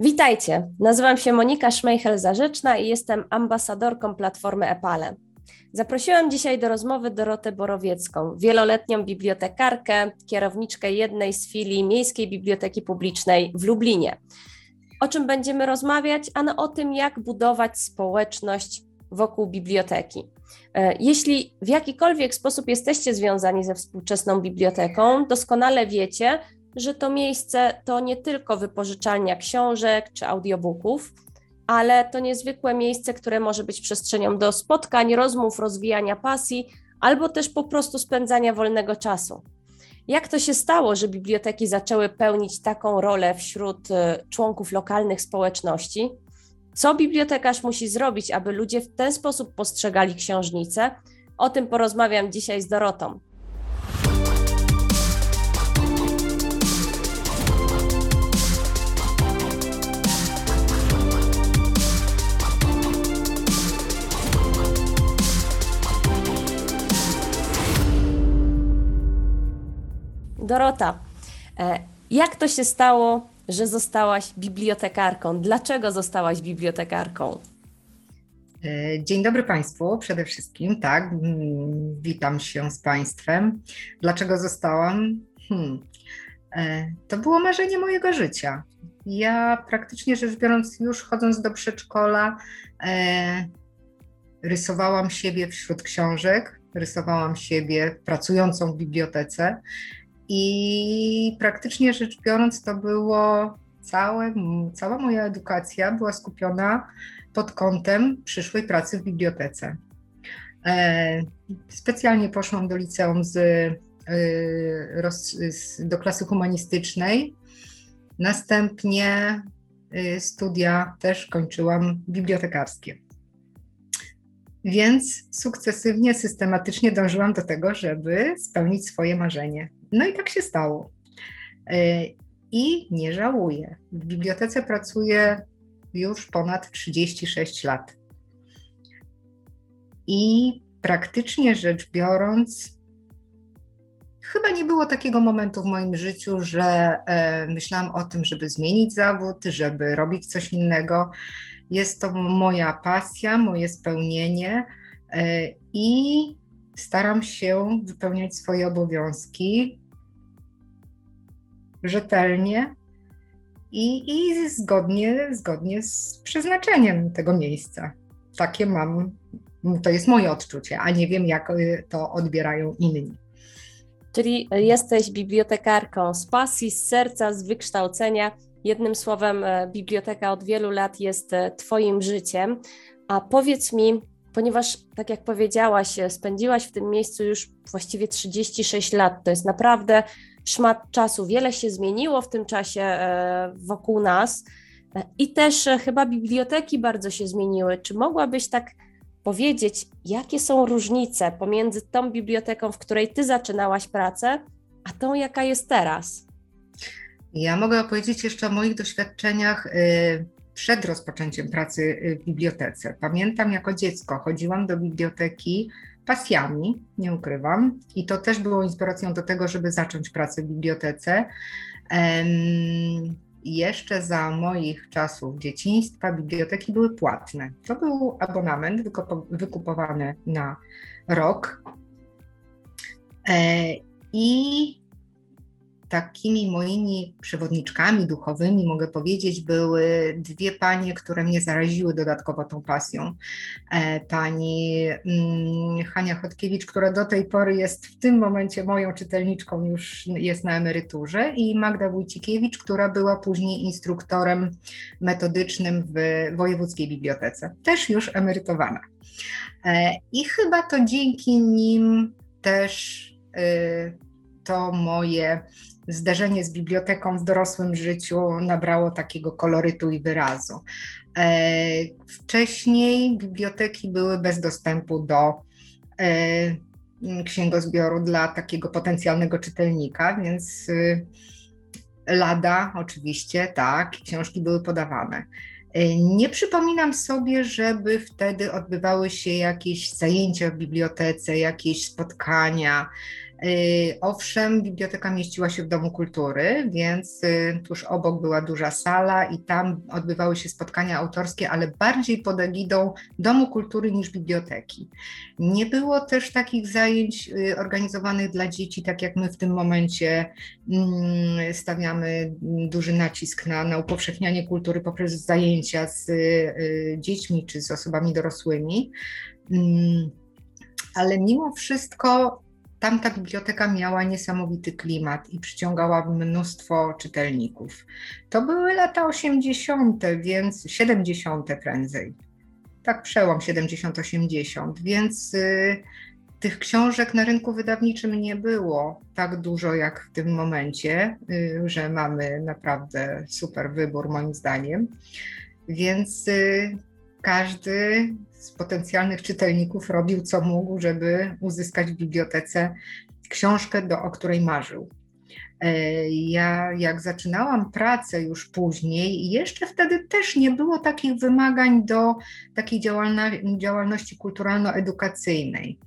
Witajcie, nazywam się Monika Szmejchel-Zarzeczna i jestem ambasadorką platformy Epale. Zaprosiłam dzisiaj do rozmowy Dorotę Borowiecką, wieloletnią bibliotekarkę, kierowniczkę jednej z filii Miejskiej Biblioteki Publicznej w Lublinie. O czym będziemy rozmawiać? Ano o tym, jak budować społeczność wokół biblioteki. E, jeśli w jakikolwiek sposób jesteście związani ze współczesną biblioteką, doskonale wiecie, że to miejsce to nie tylko wypożyczalnia książek czy audiobooków, ale to niezwykłe miejsce, które może być przestrzenią do spotkań, rozmów, rozwijania pasji albo też po prostu spędzania wolnego czasu. Jak to się stało, że biblioteki zaczęły pełnić taką rolę wśród y, członków lokalnych społeczności? Co bibliotekarz musi zrobić, aby ludzie w ten sposób postrzegali książnicę? O tym porozmawiam dzisiaj z Dorotą. Dorota, e, jak to się stało, że zostałaś bibliotekarką? Dlaczego zostałaś bibliotekarką? E, dzień dobry Państwu przede wszystkim, tak, witam się z Państwem. Dlaczego zostałam? Hmm. E, to było marzenie mojego życia. Ja praktycznie rzecz biorąc, już chodząc do przedszkola, rysowałam siebie wśród książek, rysowałam siebie pracującą w bibliotece i praktycznie rzecz biorąc, to było całe, cała moja edukacja była skupiona pod kątem przyszłej pracy w bibliotece. E, specjalnie poszłam do liceum z, e, do klasy humanistycznej. Następnie e, studia też kończyłam bibliotekarskie. Więc sukcesywnie, systematycznie dążyłam do tego, żeby spełnić swoje marzenie. No i tak się stało. E, I nie żałuję. W bibliotece pracuję już ponad 36 lat. I praktycznie rzecz biorąc, chyba nie było takiego momentu w moim życiu, że e, myślałam o tym, żeby zmienić zawód, żeby robić coś innego. Jest to moja pasja, moje spełnienie e, i staram się wypełniać swoje obowiązki rzetelnie i, i zgodnie, zgodnie z przeznaczeniem tego miejsca. Takie mam, to jest moje odczucie, a nie wiem, jak y, to odbierają inni. Czyli jesteś bibliotekarką z pasji, z serca, z wykształcenia. Jednym słowem, e, biblioteka od wielu lat jest e, Twoim życiem. A powiedz mi, ponieważ, tak jak powiedziałaś, spędziłaś w tym miejscu już właściwie 36 lat, to jest naprawdę szmat czasu. Wiele się zmieniło w tym czasie e, wokół nas e, i też e, chyba biblioteki bardzo się zmieniły. Czy mogłabyś tak powiedzieć, jakie są różnice pomiędzy tą biblioteką, w której ty zaczynałaś pracę, a tą, jaka jest teraz? Ja mogę opowiedzieć jeszcze o moich doświadczeniach przed rozpoczęciem pracy w bibliotece. Pamiętam jako dziecko chodziłam do biblioteki pasjami, nie ukrywam. I to też było inspiracją do tego, żeby zacząć pracę w bibliotece. jeszcze za moich czasów dzieciństwa biblioteki były płatne. To był abonament wykupowany na rok. E, I takimi moimi przewodniczkami duchowymi, mogę powiedzieć, były dwie panie, które mnie zaraziły dodatkowo tą pasją. E, pani mm, Hania Chodkiewicz, która do tej pory jest w tym momencie moją czytelniczką, już jest na emeryturze, i Magda Wójcikiewicz, która była później instruktorem metodycznym w Wojewódzkiej Bibliotece, też już emerytowana. E, I chyba to dzięki nim też y, to moje zderzenie z biblioteką w dorosłym życiu nabrało takiego kolorytu i wyrazu. E, wcześniej biblioteki były bez dostępu do e, księgozbioru dla takiego potencjalnego czytelnika, więc y, lada oczywiście, tak, książki były podawane. E, nie przypominam sobie, żeby wtedy odbywały się jakieś zajęcia w bibliotece, jakieś spotkania, owszem, biblioteka mieściła się w Domu Kultury, więc y, tuż obok była duża sala i tam odbywały się spotkania autorskie, ale bardziej pod egidą Domu Kultury niż biblioteki. Nie było też takich zajęć y, organizowanych dla dzieci, tak jak my w tym momencie mm, stawiamy duży nacisk na, na upowszechnianie kultury poprzez zajęcia z dziećmi czy z osobami dorosłymi. Mm, ale mimo wszystko tamta biblioteka miała niesamowity klimat i przyciągała mnóstwo czytelników. To były lata 80., więc 70. prędzej. Tak, przełom 70-80, więc y, tych książek na rynku wydawniczym nie było tak dużo jak w tym momencie, y, że mamy naprawdę super wybór, moim zdaniem. Więc y, każdy z potencjalnych czytelników robił co mógł, żeby uzyskać w bibliotece książkę, do, o której marzył. E, ja, jak zaczynałam pracę już później, jeszcze wtedy też nie było takich wymagań do takiej działalności kulturalno-edukacyjnej.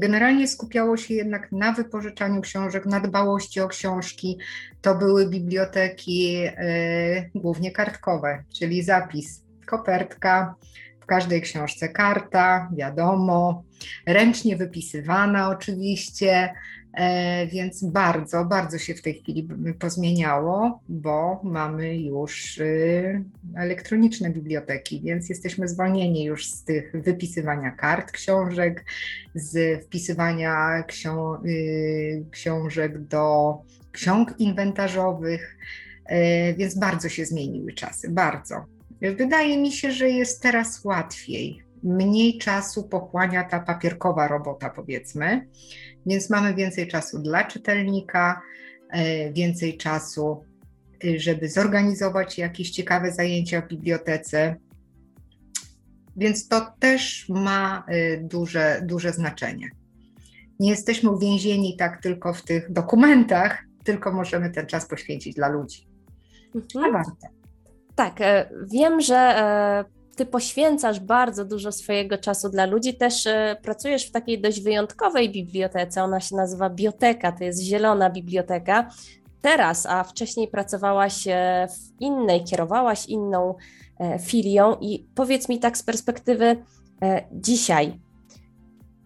Generalnie skupiało się jednak na wypożyczaniu książek, na dbałości o książki. To były biblioteki e, głównie kartkowe, czyli zapis, kopertka, w każdej książce karta, wiadomo, ręcznie wypisywana oczywiście, e, więc bardzo, bardzo się w tej chwili pozmieniało, bo mamy już y, elektroniczne biblioteki, więc jesteśmy zwolnieni już z tych wypisywania kart książek, z wpisywania ksią y, książek do ksiąg inwentarzowych, e, więc bardzo się zmieniły czasy, bardzo. Wydaje mi się, że jest teraz łatwiej. Mniej czasu pochłania ta papierkowa robota, powiedzmy, więc mamy więcej czasu dla czytelnika, e, więcej czasu, e, żeby zorganizować jakieś ciekawe zajęcia w bibliotece. Więc to też ma e, duże, duże znaczenie. Nie jesteśmy uwięzieni tak tylko w tych dokumentach, tylko możemy ten czas poświęcić dla ludzi. Mhm. A warto. Tak, e, wiem, że e, ty poświęcasz bardzo dużo swojego czasu dla ludzi. Też e, pracujesz w takiej dość wyjątkowej bibliotece. Ona się nazywa Bioteka, to jest zielona biblioteka. Teraz, a wcześniej pracowałaś w innej, kierowałaś inną filią i powiedz mi tak z perspektywy dzisiaj,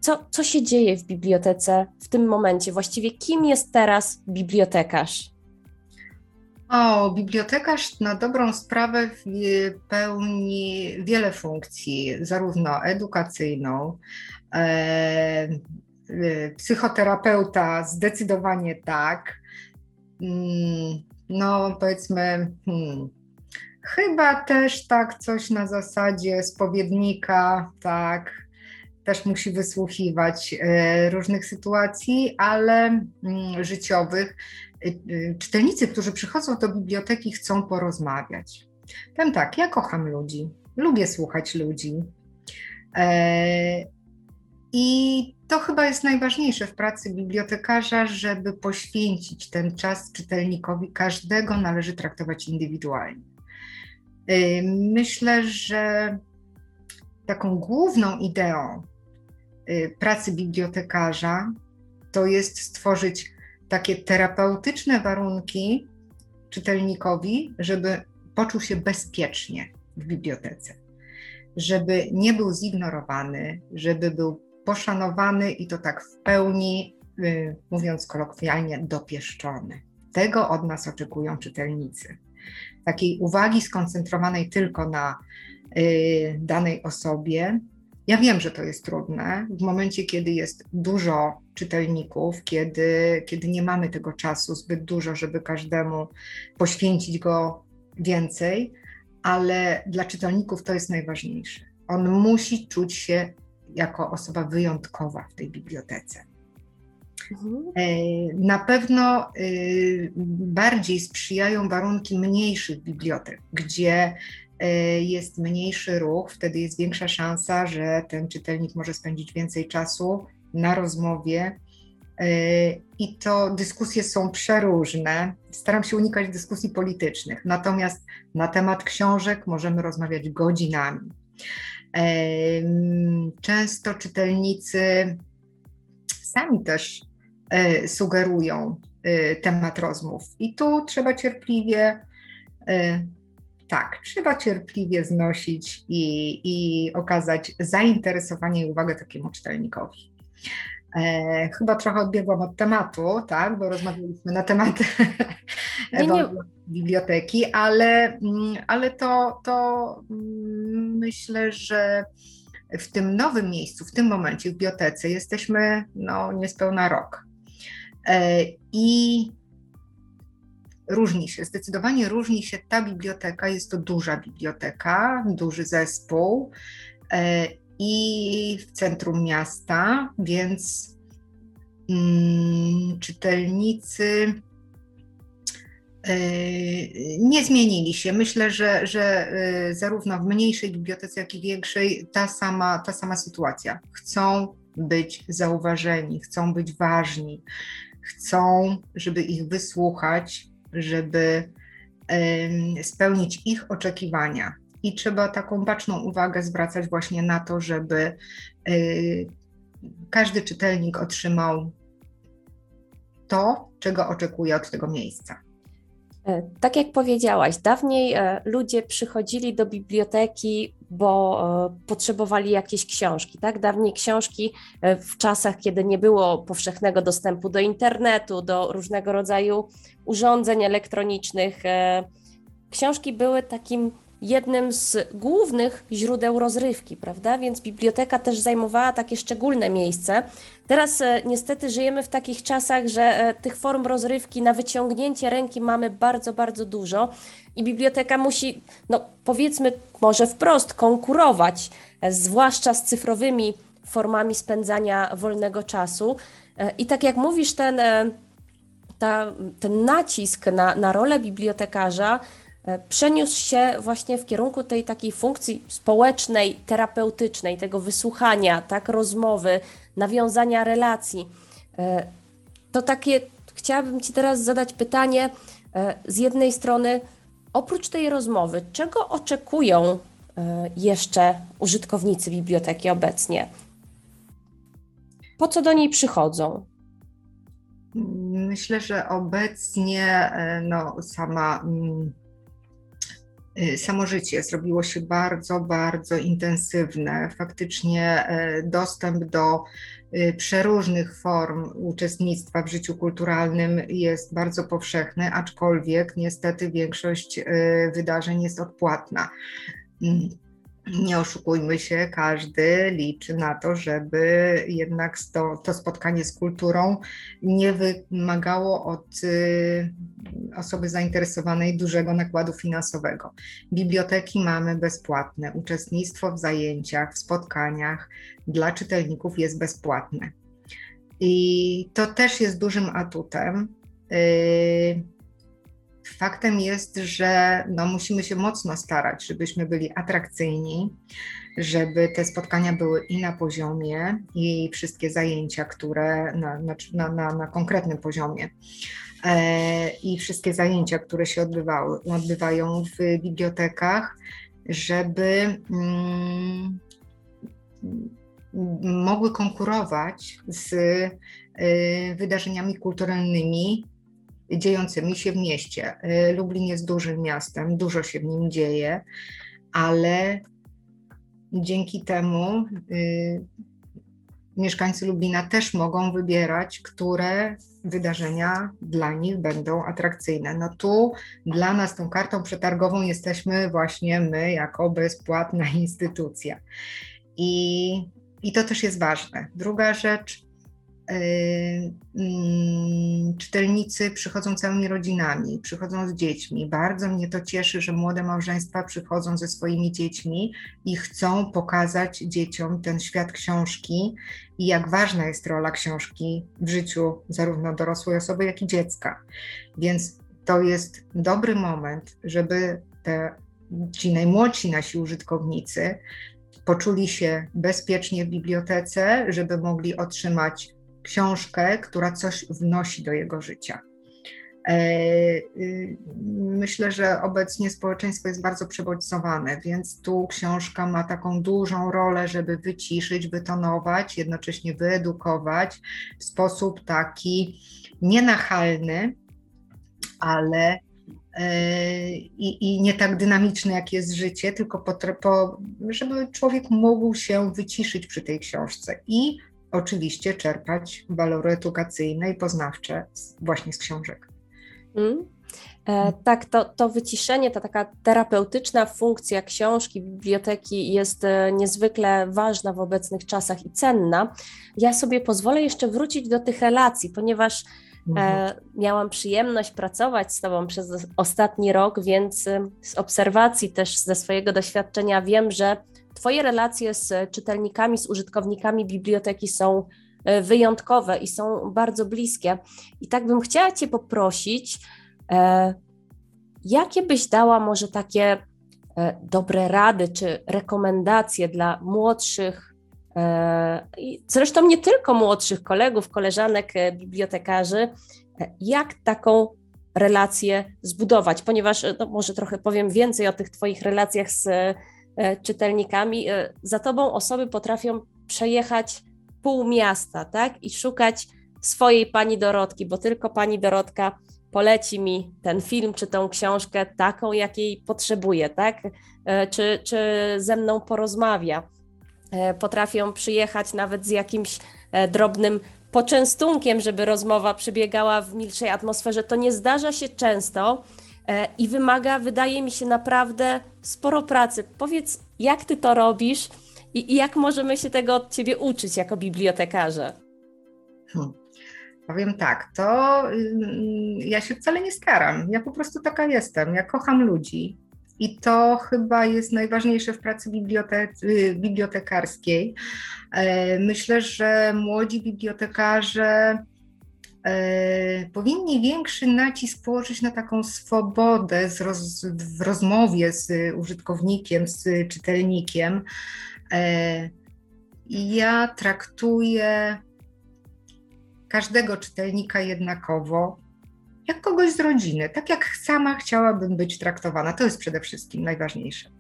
co, co się dzieje w bibliotece w tym momencie? Właściwie kim jest teraz bibliotekarz? O, bibliotekarz na dobrą sprawę pełni wiele funkcji, zarówno edukacyjną, e, e, psychoterapeuta zdecydowanie tak. Mm, no, powiedzmy, hmm, chyba też tak coś na zasadzie spowiednika, tak, też musi wysłuchiwać e, różnych sytuacji, ale mm, życiowych. Y, y, czytelnicy, którzy przychodzą do biblioteki, chcą porozmawiać. Powiem tak, ja kocham ludzi, lubię słuchać ludzi. E, I to chyba jest najważniejsze w pracy bibliotekarza, żeby poświęcić ten czas czytelnikowi. Każdego należy traktować indywidualnie. E, myślę, że taką główną ideą e, pracy bibliotekarza to jest stworzyć takie terapeutyczne warunki czytelnikowi, żeby poczuł się bezpiecznie w bibliotece, żeby nie był zignorowany, żeby był poszanowany i to tak w pełni, y, mówiąc kolokwialnie, dopieszczony. Tego od nas oczekują czytelnicy. Takiej uwagi skoncentrowanej tylko na y, danej osobie, ja wiem, że to jest trudne w momencie, kiedy jest dużo czytelników, kiedy, kiedy nie mamy tego czasu zbyt dużo, żeby każdemu poświęcić go więcej, ale dla czytelników to jest najważniejsze. On musi czuć się jako osoba wyjątkowa w tej bibliotece. Mhm. E, na pewno y, bardziej sprzyjają warunki mniejszych bibliotek, gdzie jest mniejszy ruch, wtedy jest większa szansa, że ten czytelnik może spędzić więcej czasu na rozmowie. E, I to dyskusje są przeróżne. Staram się unikać dyskusji politycznych, natomiast na temat książek możemy rozmawiać godzinami. E, często czytelnicy sami też sugerują temat rozmów. I tu trzeba cierpliwie tak, trzeba cierpliwie znosić i, i okazać zainteresowanie i uwagę takiemu czytelnikowi. E, chyba trochę odbiegłam od tematu, tak, bo rozmawialiśmy na temat nie, nie. biblioteki, ale, mm, ale to, to mm, myślę, że w tym nowym miejscu, w tym momencie w bibliotece jesteśmy no, niespełna rok. E, I różni się, zdecydowanie różni się ta biblioteka. Jest to duża biblioteka, duży zespół e, i w centrum miasta, więc mm, czytelnicy e, nie zmienili się. Myślę, że, że e, zarówno w mniejszej bibliotece, jak i większej ta sama, ta sama sytuacja. Chcą być zauważeni, chcą być ważni, chcą, żeby ich wysłuchać, żeby spełnić ich oczekiwania. I trzeba taką baczną uwagę zwracać właśnie na to, żeby y, każdy czytelnik otrzymał to, czego oczekuje od tego miejsca. E, tak jak powiedziałaś, dawniej e, ludzie przychodzili do biblioteki, bo e, potrzebowali jakieś książki. Tak? Dawniej książki w czasach, kiedy nie było powszechnego dostępu do internetu, do różnego rodzaju urządzeń elektronicznych, książki były takim jednym z głównych źródeł rozrywki, prawda? Więc biblioteka też zajmowała takie szczególne miejsce. Teraz e, niestety żyjemy w takich czasach, że e, tych form rozrywki na wyciągnięcie ręki mamy bardzo, bardzo dużo i biblioteka musi, no powiedzmy może wprost, konkurować, e, zwłaszcza z cyfrowymi formami spędzania wolnego czasu. I tak jak mówisz, ten, ta, ten nacisk na, na rolę bibliotekarza, przeniósł się właśnie w kierunku tej takiej funkcji społecznej, terapeutycznej, tego wysłuchania, tak, rozmowy, nawiązania relacji. E, to takie, chciałabym Ci teraz zadać pytanie e, z jednej strony, oprócz tej rozmowy, czego oczekują jeszcze użytkownicy biblioteki obecnie? Po co do niej przychodzą? Myślę, że obecnie no, sama mm, Y, samo życie zrobiło się bardzo, bardzo intensywne. Faktycznie y, dostęp do y, przeróżnych form uczestnictwa w życiu kulturalnym jest bardzo powszechny, aczkolwiek niestety większość wydarzeń jest odpłatna. Nie oszukujmy się, każdy liczy na to, żeby jednak to, to spotkanie z kulturą nie wymagało od y, osoby zainteresowanej dużego nakładu finansowego. Biblioteki mamy bezpłatne, uczestnictwo w zajęciach, w spotkaniach dla czytelników jest bezpłatne. I to też jest dużym atutem. Y, Faktem jest, że no, musimy się mocno starać, żebyśmy byli atrakcyjni, żeby te spotkania były i na poziomie, i wszystkie zajęcia, które na, na, na, na konkretnym poziomie, e, i wszystkie zajęcia, które się odbywały, odbywają w bibliotekach, żeby mm, mogły konkurować z y, wydarzeniami kulturalnymi dziejącymi się w mieście. Y, Lublin jest dużym miastem, dużo się w nim dzieje, ale dzięki temu y, mieszkańcy Lublina też mogą wybierać, które wydarzenia dla nich będą atrakcyjne. No tu dla nas tą kartą przetargową jesteśmy właśnie my, jako bezpłatna instytucja. I, i to też jest ważne. Druga rzecz, czytelnicy przychodzą całymi rodzinami, przychodzą z dziećmi. Bardzo mnie to cieszy, że młode małżeństwa przychodzą ze swoimi dziećmi i chcą pokazać dzieciom ten świat książki i jak ważna jest rola książki w życiu zarówno dorosłej osoby, jak i dziecka. Więc to jest dobry moment, żeby te, ci najmłodsi nasi użytkownicy poczuli się bezpiecznie w bibliotece, żeby mogli otrzymać książkę, która coś wnosi do jego życia. y, myślę, że obecnie społeczeństwo jest bardzo przebodźcowane, więc tu książka ma taką dużą rolę, żeby wyciszyć, wytonować, jednocześnie wyedukować w sposób taki nienachalny, ale i, i nie tak dynamiczne, jak jest życie, tylko po, żeby człowiek mógł się wyciszyć przy tej książce i oczywiście czerpać walory edukacyjne i poznawcze właśnie z książek. Mm. E, tak, to, to wyciszenie, ta taka terapeutyczna funkcja książki, biblioteki jest e, niezwykle ważna w obecnych czasach i cenna. Ja sobie pozwolę jeszcze wrócić do tych relacji, ponieważ Mhm. E, miałam przyjemność pracować z Tobą przez ostatni rok, więc y, z obserwacji też ze swojego doświadczenia wiem, że Twoje relacje z czytelnikami, z użytkownikami biblioteki są e, wyjątkowe i są bardzo bliskie. I tak bym chciała Cię poprosić, e, jakie byś dała może takie dobre rady czy rekomendacje dla młodszych E, zresztą nie tylko młodszych kolegów, koleżanek, e, bibliotekarzy, e, jak taką relację zbudować, ponieważ no może trochę powiem więcej o tych Twoich relacjach z czytelnikami. Za Tobą osoby potrafią przejechać pół miasta, tak? I szukać swojej pani Dorotki, bo tylko pani Dorotka poleci mi ten film czy tą książkę taką, jakiej potrzebuje, tak? Czy, czy ze mną porozmawia. E, potrafią przyjechać nawet z jakimś e, drobnym poczęstunkiem, żeby rozmowa przebiegała w milszej atmosferze. To nie zdarza się często e, i wymaga, wydaje mi się, naprawdę sporo pracy. Powiedz, jak ty to robisz i, jak możemy się tego od ciebie uczyć jako bibliotekarze? Hmm. Powiem tak, to mm, ja się wcale nie staram. Ja po prostu taka jestem. Ja kocham ludzi. I to chyba jest najważniejsze w pracy bibliote bibliotekarskiej. E, myślę, że młodzi bibliotekarze e, powinni większy nacisk położyć na taką swobodę roz, w rozmowie z użytkownikiem, z czytelnikiem. E, ja traktuję każdego czytelnika jednakowo jak kogoś z rodziny, tak jak sama chciałabym być traktowana. To jest przede wszystkim najważniejsze.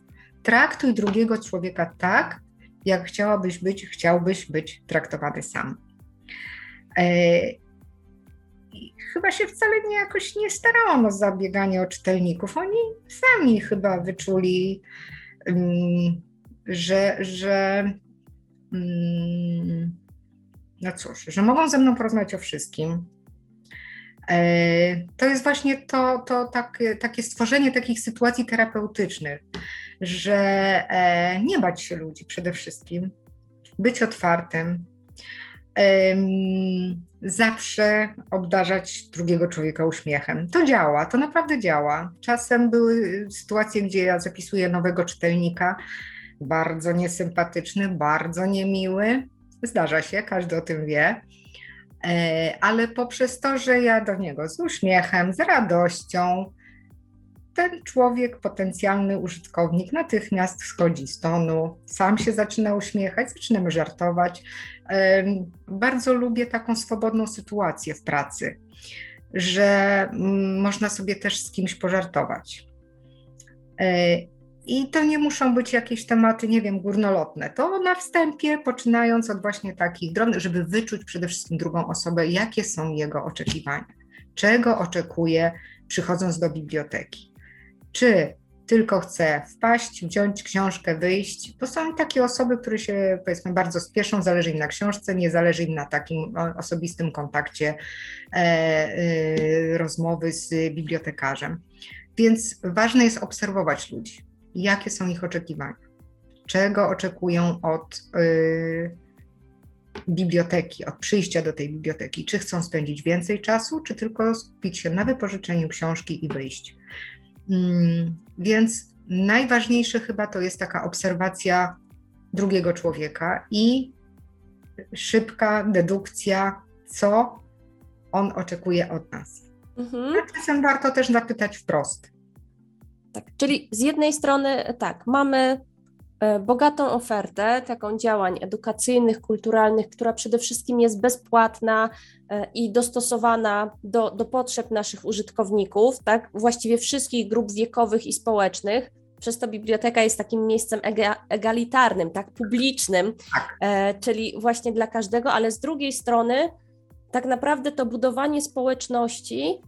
Traktuj drugiego człowieka tak, jak chciałabyś być, chciałbyś być traktowany sam. Chyba się wcale nie jakoś nie starałam o zabieganie o czytelników. Oni sami chyba wyczuli, um, że, że um, no cóż, że mogą ze mną porozmawiać o wszystkim, E, to jest właśnie to, to takie, takie stworzenie takich sytuacji terapeutycznych, że e, nie bać się ludzi przede wszystkim, być otwartym, zawsze obdarzać drugiego człowieka uśmiechem. To działa, to naprawdę działa. Czasem były sytuacje, gdzie ja zapisuję nowego czytelnika, bardzo niesympatyczny, bardzo niemiły. Zdarza się, każdy o tym wie E, ale poprzez to, że ja do niego z uśmiechem, z radością, ten człowiek, potencjalny użytkownik, natychmiast schodzi z tonu, sam się zaczyna uśmiechać, zaczynamy żartować. Bardzo lubię taką swobodną sytuację w pracy, że mm, można sobie też z kimś pożartować. E, i to nie muszą być jakieś tematy, nie wiem, górnolotne. To na wstępie, poczynając od właśnie takich drobnych, żeby wyczuć przede wszystkim drugą osobę, jakie są jego oczekiwania, czego oczekuje przychodząc do biblioteki. Czy tylko chce wpaść, wziąć książkę, wyjść. To są takie osoby, które się powiedzmy bardzo spieszą, zależy im na książce, nie zależy im na takim osobistym kontakcie e, e, rozmowy z bibliotekarzem. Więc ważne jest obserwować ludzi jakie są ich oczekiwania, czego oczekują od y, biblioteki, od przyjścia do tej biblioteki. Czy chcą spędzić więcej czasu, czy tylko skupić się na wypożyczeniu książki i wyjść. Mm, więc najważniejsze chyba to jest taka obserwacja drugiego człowieka i szybka dedukcja, co on oczekuje od nas. Mhm. A czasem warto też zapytać wprost, tak, czyli z jednej strony tak, mamy bogatą ofertę taką działań edukacyjnych, kulturalnych, która przede wszystkim jest bezpłatna e, i dostosowana do, do potrzeb naszych użytkowników, tak, właściwie wszystkich grup wiekowych i społecznych. Przez to biblioteka jest takim miejscem egalitarnym, tak, publicznym, tak. E, czyli właśnie dla każdego, ale z drugiej strony tak naprawdę to budowanie społeczności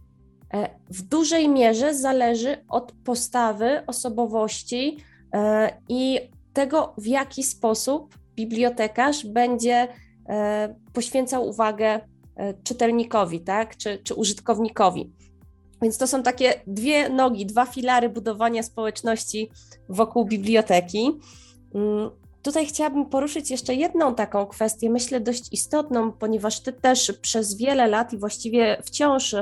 e, w dużej mierze zależy od postawy, osobowości e, i tego, w jaki sposób bibliotekarz będzie e, poświęcał uwagę czytelnikowi, tak, czy, czy użytkownikowi. Więc to są takie dwie nogi, dwa filary budowania społeczności wokół biblioteki. Mm, Tutaj chciałabym poruszyć jeszcze jedną taką kwestię, myślę dość istotną, ponieważ Ty też przez wiele lat i właściwie wciąż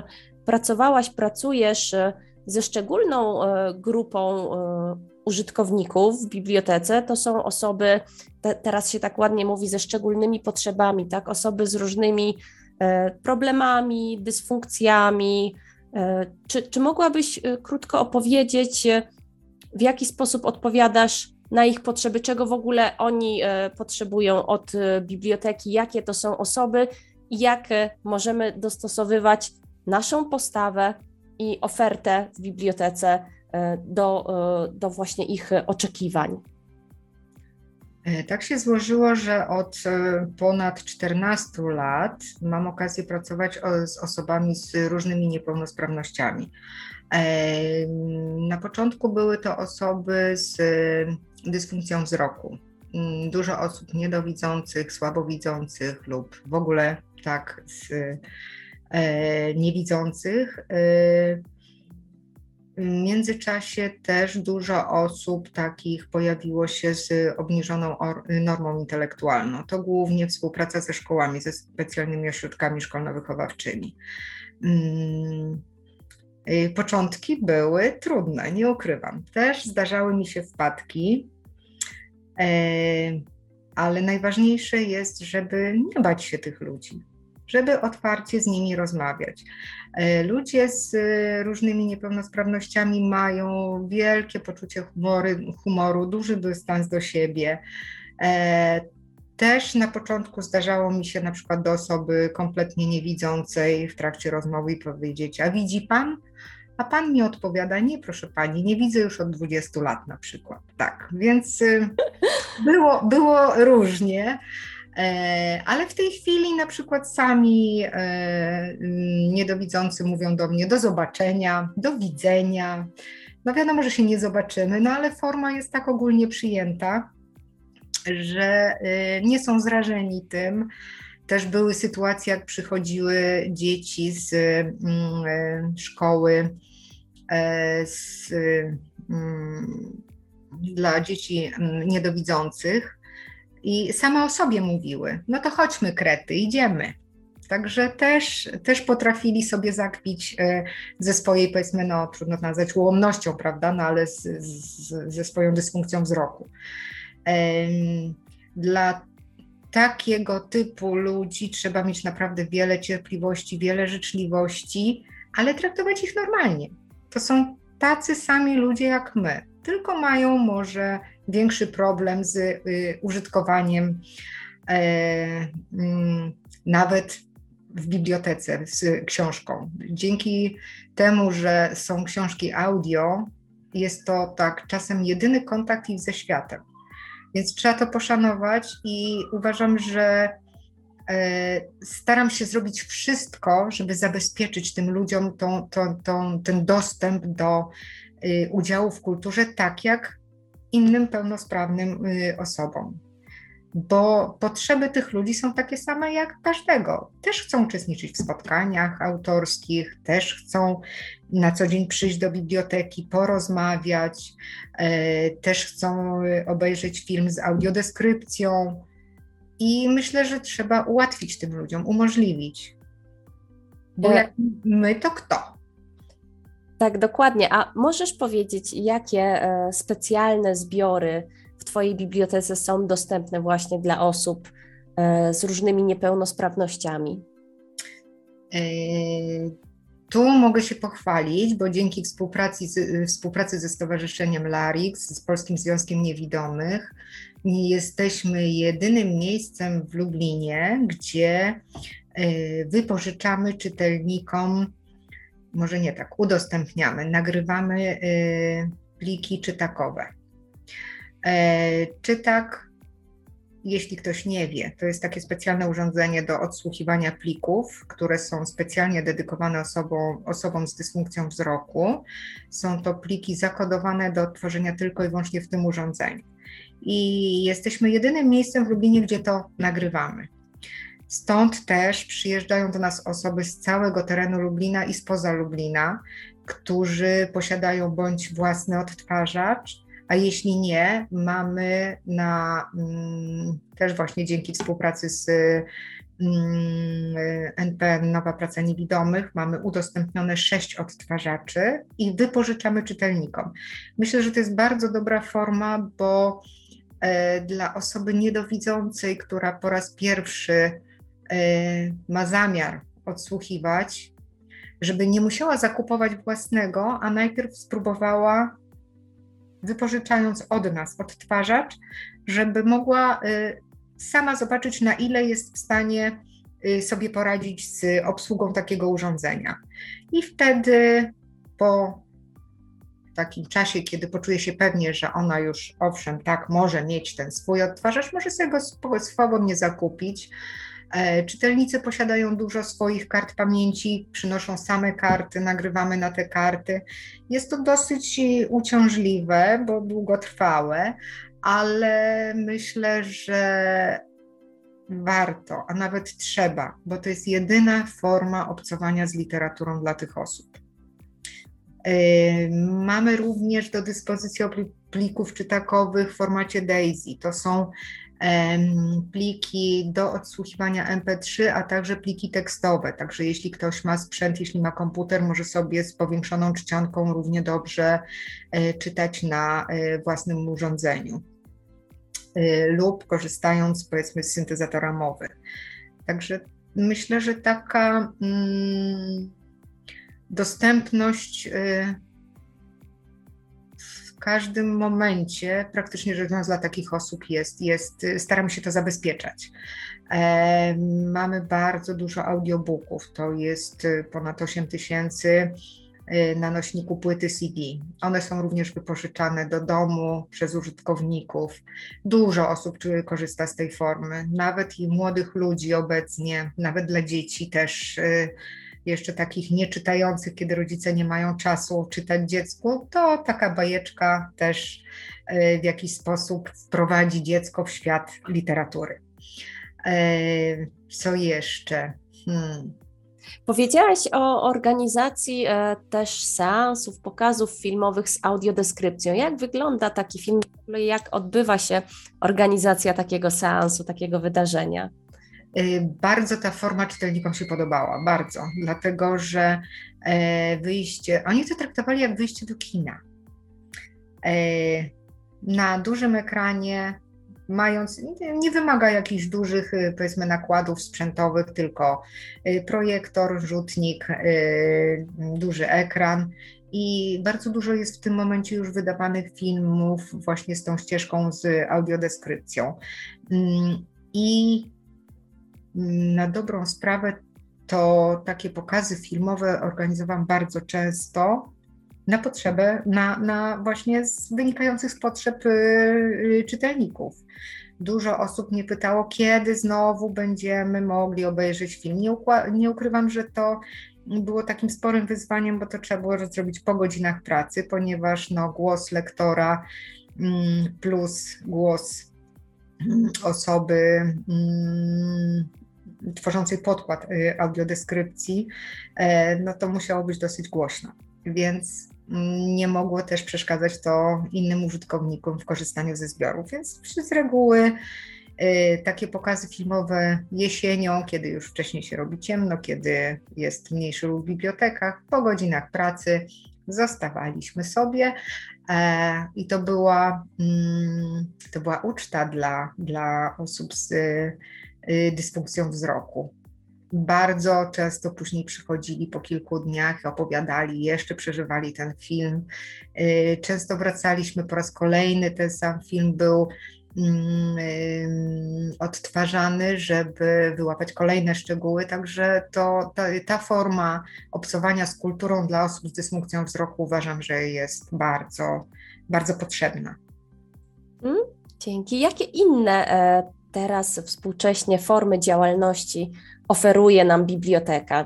pracowałaś, pracujesz e, ze szczególną e, grupą e, użytkowników w bibliotece. To są osoby, te, teraz się tak ładnie mówi, ze szczególnymi potrzebami, tak? Osoby z różnymi problemami, dysfunkcjami. Czy, czy mogłabyś krótko opowiedzieć, w jaki sposób odpowiadasz na ich potrzeby, czego w ogóle oni e, potrzebują od e, biblioteki, jakie to są osoby i jak e, możemy dostosowywać naszą postawę i ofertę w bibliotece do, do właśnie ich oczekiwań. Tak się złożyło, że od ponad 14 lat mam okazję pracować z osobami z różnymi niepełnosprawnościami. Na początku były to osoby z dysfunkcją wzroku. Mm, dużo osób niedowidzących, słabowidzących lub w ogóle tak z, e, niewidzących. Międzyczasie też dużo osób takich pojawiło się z obniżoną normą intelektualną. To głównie współpraca ze szkołami, ze specjalnymi ośrodkami szkolno-wychowawczymi. Mm, Y, początki były trudne, nie ukrywam. Też zdarzały mi się wpadki, e, ale najważniejsze jest, żeby nie bać się tych ludzi, żeby otwarcie z nimi rozmawiać. E, ludzie z różnymi niepełnosprawnościami mają wielkie poczucie humory, humoru, duży dystans do siebie. E, też na początku zdarzało mi się na przykład do osoby kompletnie niewidzącej w trakcie rozmowy powiedzieć: A widzi pan? A pan mi odpowiada: Nie, proszę pani, nie widzę już od 20 lat na przykład. Tak, więc było, było różnie. E, ale w tej chwili na przykład sami e, niedowidzący mówią do mnie do zobaczenia, do widzenia. No wiadomo, że się nie zobaczymy, no ale forma jest tak ogólnie przyjęta, że y, nie są zrażeni tym. Też były sytuacje, jak przychodziły dzieci z mm, szkoły e, z, mm, dla dzieci mm, niedowidzących i same o sobie mówiły: No to chodźmy, krety, idziemy. Także też, też potrafili sobie zakpić e, ze swojej, powiedzmy, no trudno nazwać ułomnością, prawda, no ale z, z, ze swoją dysfunkcją wzroku. Dla takiego typu ludzi trzeba mieć naprawdę wiele cierpliwości, wiele życzliwości, ale traktować ich normalnie. To są tacy sami ludzie jak my, tylko mają może większy problem z y, użytkowaniem e, mm, nawet w bibliotece z książką. Dzięki temu, że są książki audio, jest to tak czasem jedyny kontakt ich ze światem. Więc trzeba to poszanować i uważam, że e, staram się zrobić wszystko, żeby zabezpieczyć tym ludziom tą, tą, tą, ten dostęp do y, udziału w kulturze, tak jak innym pełnosprawnym y, osobom bo potrzeby tych ludzi są takie same jak każdego. Też chcą uczestniczyć w spotkaniach autorskich, też chcą na co dzień przyjść do biblioteki, porozmawiać, e, też chcą obejrzeć film z audiodeskrypcją. I myślę, że trzeba ułatwić tym ludziom, umożliwić. Bo e, jak my, to kto? Tak, dokładnie. A możesz powiedzieć, jakie e, specjalne zbiory w Twojej bibliotece są dostępne właśnie dla osób e, z różnymi niepełnosprawnościami? E, tu mogę się pochwalić, bo dzięki współpracy, współpracy ze Stowarzyszeniem LARIX, z Polskim Związkiem Niewidomych, jesteśmy jedynym miejscem w Lublinie, gdzie wypożyczamy czytelnikom, może nie tak, udostępniamy, nagrywamy e, pliki czytakowe. E, czytak jeśli ktoś nie wie, to jest takie specjalne urządzenie do odsłuchiwania plików, które są specjalnie dedykowane osobom, osobom z dysfunkcją wzroku. Są to pliki zakodowane do odtworzenia tylko i wyłącznie w tym urządzeniu. I jesteśmy jedynym miejscem w Lublinie, gdzie to nagrywamy. Stąd też przyjeżdżają do nas osoby z całego terenu Lublina i spoza Lublina, którzy posiadają bądź własny odtwarzacz, a jeśli nie, mamy na mm, też właśnie dzięki współpracy z mm, NPN Nowa Praca Niewidomych mamy udostępnione sześć odtwarzaczy i wypożyczamy czytelnikom. Myślę, że to jest bardzo dobra forma, bo e, dla osoby niedowidzącej, która po raz pierwszy ma zamiar odsłuchiwać, żeby nie musiała zakupować własnego, a najpierw spróbowała wypożyczając od nas odtwarzacz, żeby mogła y, sama zobaczyć, na ile jest w stanie y, sobie poradzić z obsługą takiego urządzenia. I wtedy po takim czasie, kiedy poczuje się pewnie, że ona już owszem, tak, może mieć ten swój odtwarzacz, może sobie go swobodnie zakupić, czytelnicy posiadają dużo swoich kart pamięci, przynoszą same karty, nagrywamy na te karty. Jest to dosyć uciążliwe, bo długotrwałe, ale myślę, że warto, a nawet trzeba, bo to jest jedyna forma obcowania z literaturą dla tych osób. E, mamy również do dyspozycji plików czytakowych w formacie DAISY. To są pliki do odsłuchiwania MP3, a także pliki tekstowe. Także jeśli ktoś ma sprzęt, jeśli ma komputer, może sobie z powiększoną czcionką równie dobrze e, czytać na e, własnym urządzeniu e, lub korzystając powiedzmy z syntezatora mowy. Także myślę, że taka mm, dostępność każdym momencie, praktycznie rzecz biorąc, dla takich osób jest, jest staramy się to zabezpieczać. E, mamy bardzo dużo audiobooków, to jest ponad 8 tysięcy e, na nośniku płyty CD. One są również wypożyczane do domu przez użytkowników. Dużo osób korzysta z tej formy, nawet i młodych ludzi obecnie, nawet dla dzieci też e, jeszcze takich nieczytających, kiedy rodzice nie mają czasu czytać dziecku, to taka bajeczka też e, w jakiś sposób wprowadzi dziecko w świat literatury. E, co jeszcze? Hmm. Powiedziałaś o organizacji e, też seansów, pokazów filmowych z audiodeskrypcją. Jak wygląda taki film, jak odbywa się organizacja takiego seansu, takiego wydarzenia? Y, bardzo ta forma czytelnikom się podobała, bardzo, dlatego że e, wyjście, oni to traktowali jak wyjście do kina. E, na dużym ekranie, mając, nie wymaga jakichś dużych, y, powiedzmy, nakładów sprzętowych, tylko y, projektor, rzutnik, duży ekran. I bardzo dużo jest w tym momencie już wydawanych filmów właśnie z tą ścieżką z audiodeskrypcją. Mm, I na dobrą sprawę to takie pokazy filmowe organizowałam bardzo często na potrzebę, na, na właśnie z, wynikających z potrzeb y, czytelników. Dużo osób mnie pytało, kiedy znowu będziemy mogli obejrzeć film. Nie, nie ukrywam, że to było takim sporym wyzwaniem, bo to trzeba było zrobić po godzinach pracy, ponieważ no, głos lektora mm, plus głos mm, osoby mm, tworzącej podkład y, audiodeskrypcji, e, no to musiało być dosyć głośno. Więc nie mogło też przeszkadzać to innym użytkownikom w korzystaniu ze zbiorów. Więc z reguły y, takie pokazy filmowe jesienią, kiedy już wcześniej się robi ciemno, kiedy jest mniejszy ruch w bibliotekach, po godzinach pracy zostawaliśmy sobie e, i to była, mm, to była uczta dla, dla osób z dysfunkcją wzroku. bardzo często później przychodzili po kilku dniach, opowiadali, jeszcze przeżywali ten film. Y, często wracaliśmy po raz kolejny, ten sam film był mm, odtwarzany, żeby wyłapać kolejne szczegóły. Także to, ta, ta forma obcowania z kulturą dla osób z dysfunkcją wzroku uważam, że jest bardzo, bardzo potrzebna. Mm, dzięki. Jakie inne e, teraz współcześnie formy działalności oferuje nam biblioteka?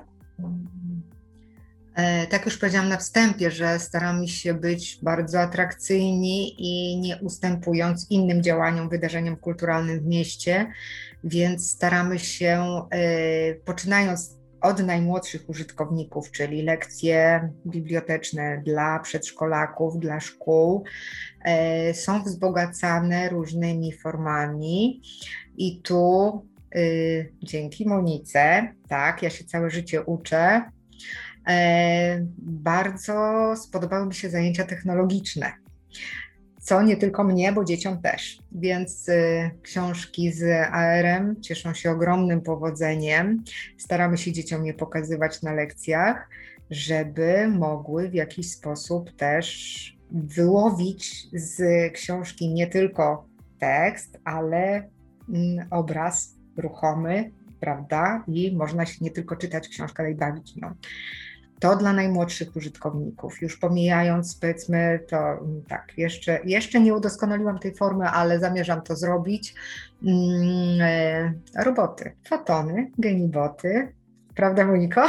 E, tak już powiedziałam na wstępie, że staramy się być bardzo atrakcyjni i nie ustępując innym działaniom, wydarzeniom kulturalnym w mieście, więc staramy się, e, poczynając od najmłodszych użytkowników, czyli lekcje biblioteczne dla przedszkolaków, dla szkół, e, są wzbogacane różnymi formami. I tu y, dzięki Monice, tak, ja się całe życie uczę, e, bardzo spodobały mi się zajęcia technologiczne co nie tylko mnie, bo dzieciom też. Więc y, książki z ARM cieszą się ogromnym powodzeniem. Staramy się dzieciom je pokazywać na lekcjach, żeby mogły w jakiś sposób też wyłowić z książki nie tylko tekst, ale mm, obraz ruchomy, prawda? I można się nie tylko czytać książkę, ale i bawić nią. To dla najmłodszych użytkowników. Już pomijając, powiedzmy, to mm, tak, jeszcze, jeszcze nie udoskonaliłam tej formy, ale zamierzam to zrobić. Mm, e, roboty, fotony, geniboty, prawda, Moniko?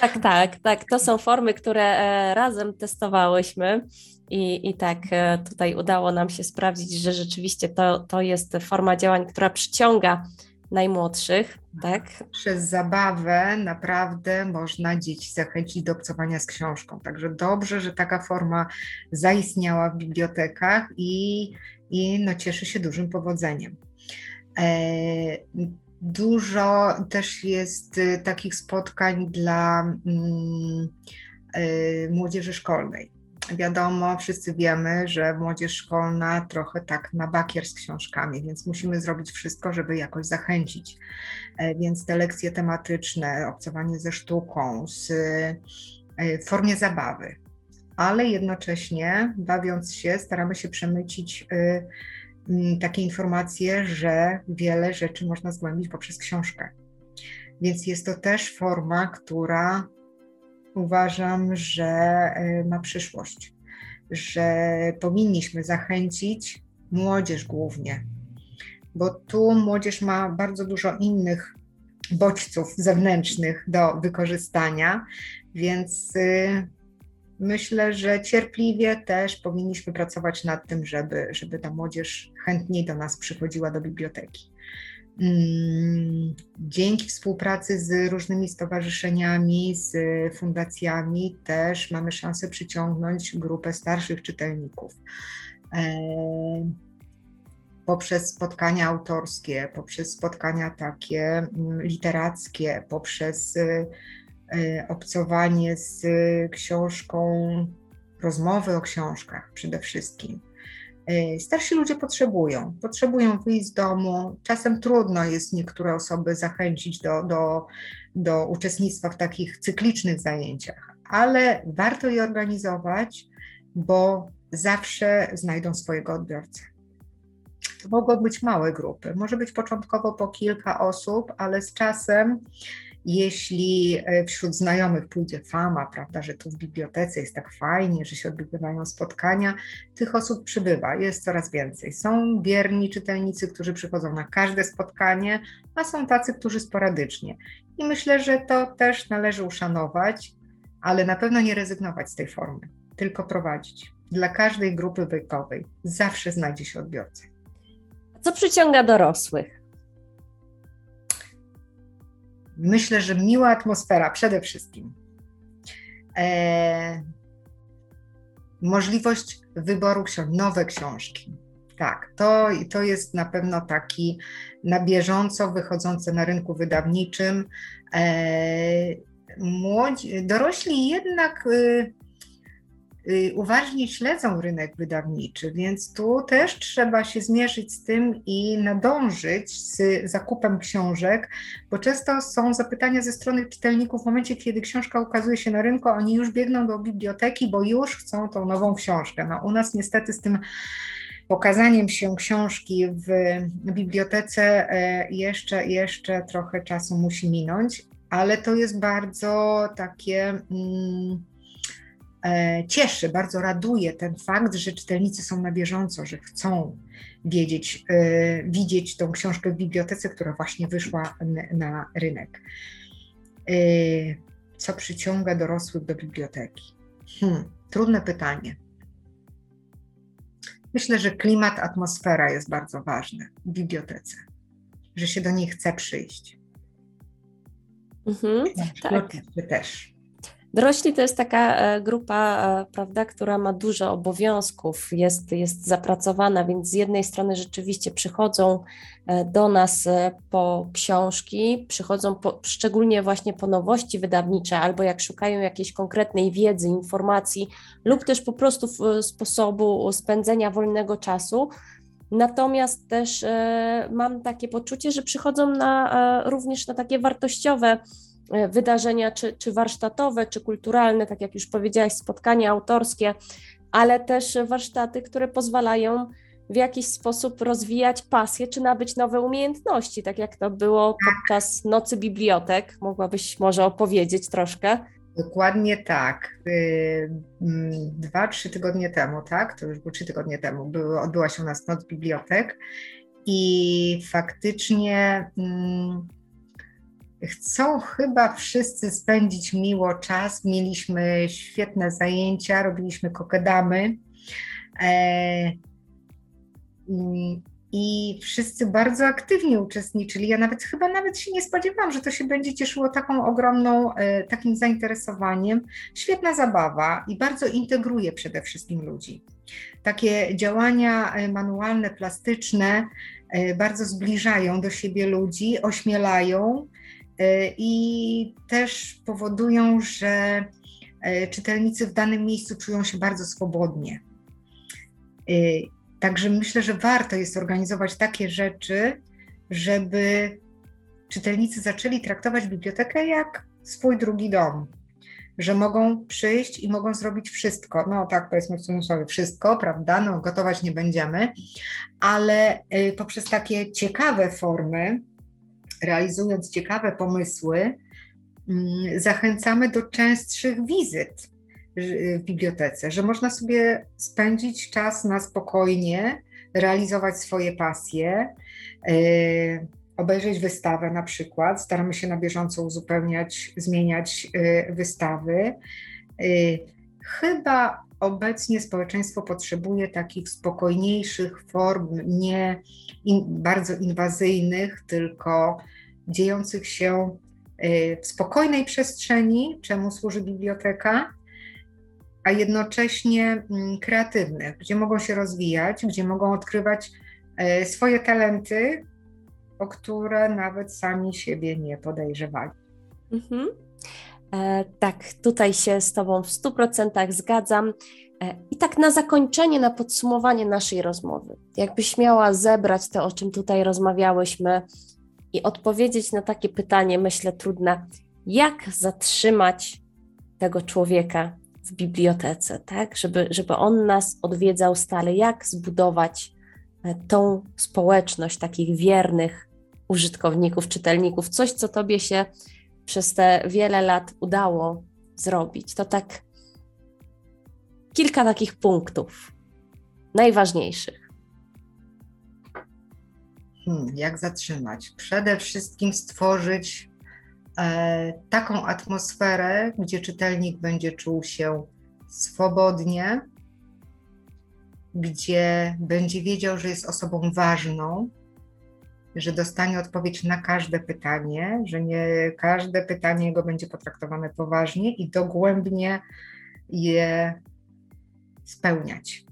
Tak, tak, tak. To są formy, które e, razem testowałyśmy. I, I tak e, tutaj udało nam się sprawdzić, że rzeczywiście to, to jest forma działań, która przyciąga najmłodszych, tak? Przez zabawę naprawdę można dzieci zachęcić do obcowania z książką. Także dobrze, że taka forma zaistniała w bibliotekach i, i no cieszy się dużym powodzeniem. E, dużo też jest y, takich spotkań dla mm, y, młodzieży szkolnej wiadomo, wszyscy wiemy, że młodzież szkolna trochę tak na bakier z książkami, więc musimy zrobić wszystko, żeby jakoś zachęcić. E, więc te lekcje tematyczne, obcowanie ze sztuką, z, e, w formie zabawy, ale jednocześnie bawiąc się, staramy się przemycić e, takie informacje, że wiele rzeczy można zgłębić poprzez książkę. Więc jest to też forma, która uważam, że e, ma przyszłość, że powinniśmy zachęcić młodzież głównie, bo tu młodzież ma bardzo dużo innych bodźców zewnętrznych do wykorzystania, więc y, myślę, że cierpliwie też powinniśmy pracować nad tym, żeby, żeby ta młodzież chętniej do nas przychodziła do biblioteki. Mm, dzięki współpracy z różnymi stowarzyszeniami, z fundacjami, też mamy szansę przyciągnąć grupę starszych czytelników. E, poprzez spotkania autorskie, poprzez spotkania takie mm, literackie, poprzez e, obcowanie z książką, rozmowy o książkach przede wszystkim. E, starsi ludzie potrzebują, potrzebują wyjść z domu. Czasem trudno jest niektóre osoby zachęcić do, do, do uczestnictwa w takich cyklicznych zajęciach, ale warto je organizować, bo zawsze znajdą swojego odbiorcę. To mogą być małe grupy, może być początkowo po kilka osób, ale z czasem jeśli e, wśród znajomych pójdzie fama, prawda, że tu w bibliotece jest tak fajnie, że się odbywają spotkania, tych osób przybywa, jest coraz więcej. Są bierni czytelnicy, którzy przychodzą na każde spotkanie, a są tacy, którzy sporadycznie. I myślę, że to też należy uszanować, ale na pewno nie rezygnować z tej formy, tylko prowadzić. Dla każdej grupy wiekowej zawsze znajdzie się odbiorca. Co przyciąga dorosłych? Myślę, że miła atmosfera przede wszystkim. E, możliwość wyboru książek, nowe książki. Tak, to, to jest na pewno taki na bieżąco wychodzący na rynku wydawniczym. E, młodzi, dorośli jednak y, uważnie śledzą rynek wydawniczy, więc tu też trzeba się zmierzyć z tym i nadążyć z zakupem książek, bo często są zapytania ze strony czytelników w momencie, kiedy książka ukazuje się na rynku, oni już biegną do biblioteki, bo już chcą tą nową książkę. No, u nas niestety z tym pokazaniem się książki w bibliotece e, jeszcze, jeszcze trochę czasu musi minąć, ale to jest bardzo takie. Mm, cieszy, bardzo raduje ten fakt, że czytelnicy są na bieżąco, że chcą wiedzieć, e, widzieć tą książkę w bibliotece, która właśnie wyszła na, rynek. E, co przyciąga dorosłych do biblioteki? Hmm, trudne pytanie. Myślę, że klimat, atmosfera jest bardzo ważny w bibliotece, że się do niej chce przyjść. Mhm, tak. też. Dorośli to jest taka e, grupa, e, prawda, która ma dużo obowiązków, jest, jest zapracowana, więc z jednej strony rzeczywiście przychodzą e, do nas po książki, przychodzą po, szczególnie właśnie po nowości wydawnicze, albo jak szukają jakiejś konkretnej wiedzy, informacji, lub też po prostu sposobu spędzenia wolnego czasu. Natomiast też mam takie poczucie, że przychodzą na, również na takie wartościowe wydarzenia, czy, czy warsztatowe, czy kulturalne, tak jak już powiedziałaś, spotkania autorskie, ale też warsztaty, które pozwalają w jakiś sposób rozwijać pasję, czy nabyć nowe umiejętności, tak jak to było podczas Nocy Bibliotek. Mogłabyś może opowiedzieć troszkę? Dokładnie tak. Y, mm, dwa, trzy tygodnie temu, tak? To już było trzy tygodnie temu, odbyła się u nas Noc Bibliotek i faktycznie. Hmm, Chcą chyba wszyscy spędzić miło czas. Mieliśmy świetne zajęcia, robiliśmy kokedamy. E, i wszyscy bardzo aktywnie uczestniczyli. Ja nawet chyba nawet się nie spodziewałam, że to się będzie cieszyło taką ogromną, e, takim zainteresowaniem. Świetna zabawa i bardzo integruje przede wszystkim ludzi. Takie działania e, manualne, plastyczne bardzo zbliżają do siebie ludzi, ośmielają i też powodują, że e, czytelnicy w danym miejscu czują się bardzo swobodnie. E, także myślę, że warto jest organizować takie rzeczy, żeby czytelnicy zaczęli traktować bibliotekę jak swój drugi dom, że mogą przyjść i mogą zrobić wszystko. No tak, powiedzmy w cudzysłowie wszystko, prawda? No, gotować nie będziemy, ale poprzez takie ciekawe formy, realizując ciekawe pomysły, mm, zachęcamy do częstszych wizyt w bibliotece, że można sobie spędzić czas na spokojnie, realizować swoje pasje, e, obejrzeć wystawę na przykład. Staramy się na bieżąco uzupełniać, zmieniać e, wystawy. Chyba obecnie społeczeństwo potrzebuje takich spokojniejszych form, nie in, bardzo inwazyjnych, tylko dziejących się y, w spokojnej przestrzeni, czemu służy biblioteka, a jednocześnie mm, kreatywnych, gdzie mogą się rozwijać, gdzie mogą odkrywać y, swoje talenty, o które nawet sami siebie nie podejrzewali. Mhm. E, tak, tutaj się z Tobą w 100% zgadzam. E, I tak na zakończenie, na podsumowanie naszej rozmowy, jakbyś miała zebrać to, o czym tutaj rozmawiałyśmy i odpowiedzieć na takie pytanie, myślę, trudne, jak zatrzymać tego człowieka w bibliotece, tak, żeby, żeby on nas odwiedzał stale, jak zbudować e, tą społeczność takich wiernych użytkowników, czytelników, coś, co Tobie się przez te wiele lat udało zrobić. To tak kilka takich punktów najważniejszych. Hmm, jak zatrzymać? Przede wszystkim stworzyć e, taką atmosferę, gdzie czytelnik będzie czuł się swobodnie, gdzie będzie wiedział, że jest osobą ważną, że dostanie odpowiedź na każde pytanie, że nie każde pytanie jego będzie potraktowane poważnie i dogłębnie je spełniać.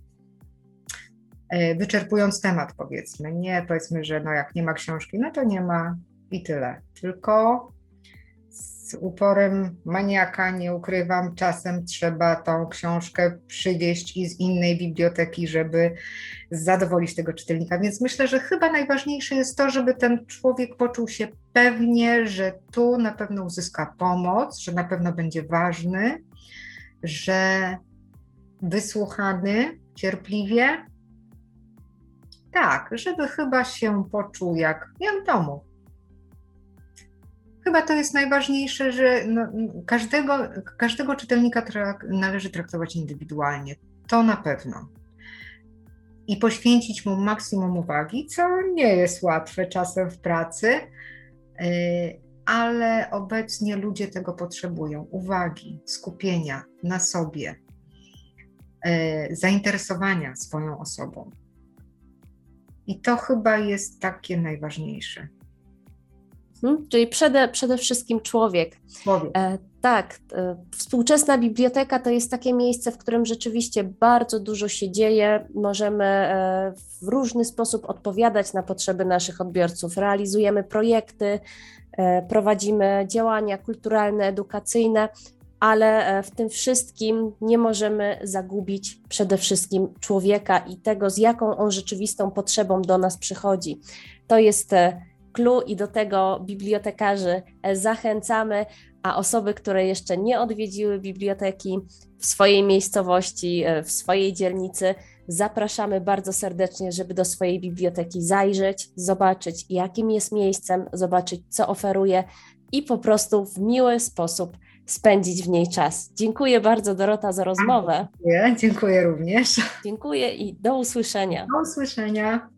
E, wyczerpując temat, powiedzmy, nie powiedzmy, że no jak nie ma książki, no to nie ma i tyle. Tylko z uporem maniaka, nie ukrywam, czasem trzeba tą książkę przywieźć i z innej biblioteki, żeby zadowolić tego czytelnika. Więc myślę, że chyba najważniejsze jest to, żeby ten człowiek poczuł się pewnie, że tu na pewno uzyska pomoc, że na pewno będzie ważny, że wysłuchany cierpliwie. Tak, żeby chyba się poczuł jak, jak w domu. Chyba to jest najważniejsze, że no, każdego, każdego czytelnika trak, należy traktować indywidualnie. To na pewno. I poświęcić mu maksimum uwagi, co nie jest łatwe czasem w pracy, y, ale obecnie ludzie tego potrzebują uwagi, skupienia na sobie, y, zainteresowania swoją osobą. I to chyba jest takie najważniejsze. Hmm? Czyli przede, przede wszystkim człowiek. człowiek. E, tak, e, współczesna biblioteka to jest takie miejsce, w którym rzeczywiście bardzo dużo się dzieje. Możemy e, w różny sposób odpowiadać na potrzeby naszych odbiorców. Realizujemy projekty, e, prowadzimy działania kulturalne, edukacyjne, ale e, w tym wszystkim nie możemy zagubić przede wszystkim człowieka i tego, z jaką on rzeczywistą potrzebą do nas przychodzi. To jest e, clue i do tego bibliotekarzy e, zachęcamy, a osoby, które jeszcze nie odwiedziły biblioteki w swojej miejscowości, e, w swojej dzielnicy, zapraszamy bardzo serdecznie, żeby do swojej biblioteki zajrzeć, zobaczyć, jakim jest miejscem, zobaczyć, co oferuje i po prostu w miły sposób spędzić w niej czas. Dziękuję bardzo, Dorota, za rozmowę. Dziękuję, dziękuję również. Dziękuję i do usłyszenia. Do usłyszenia.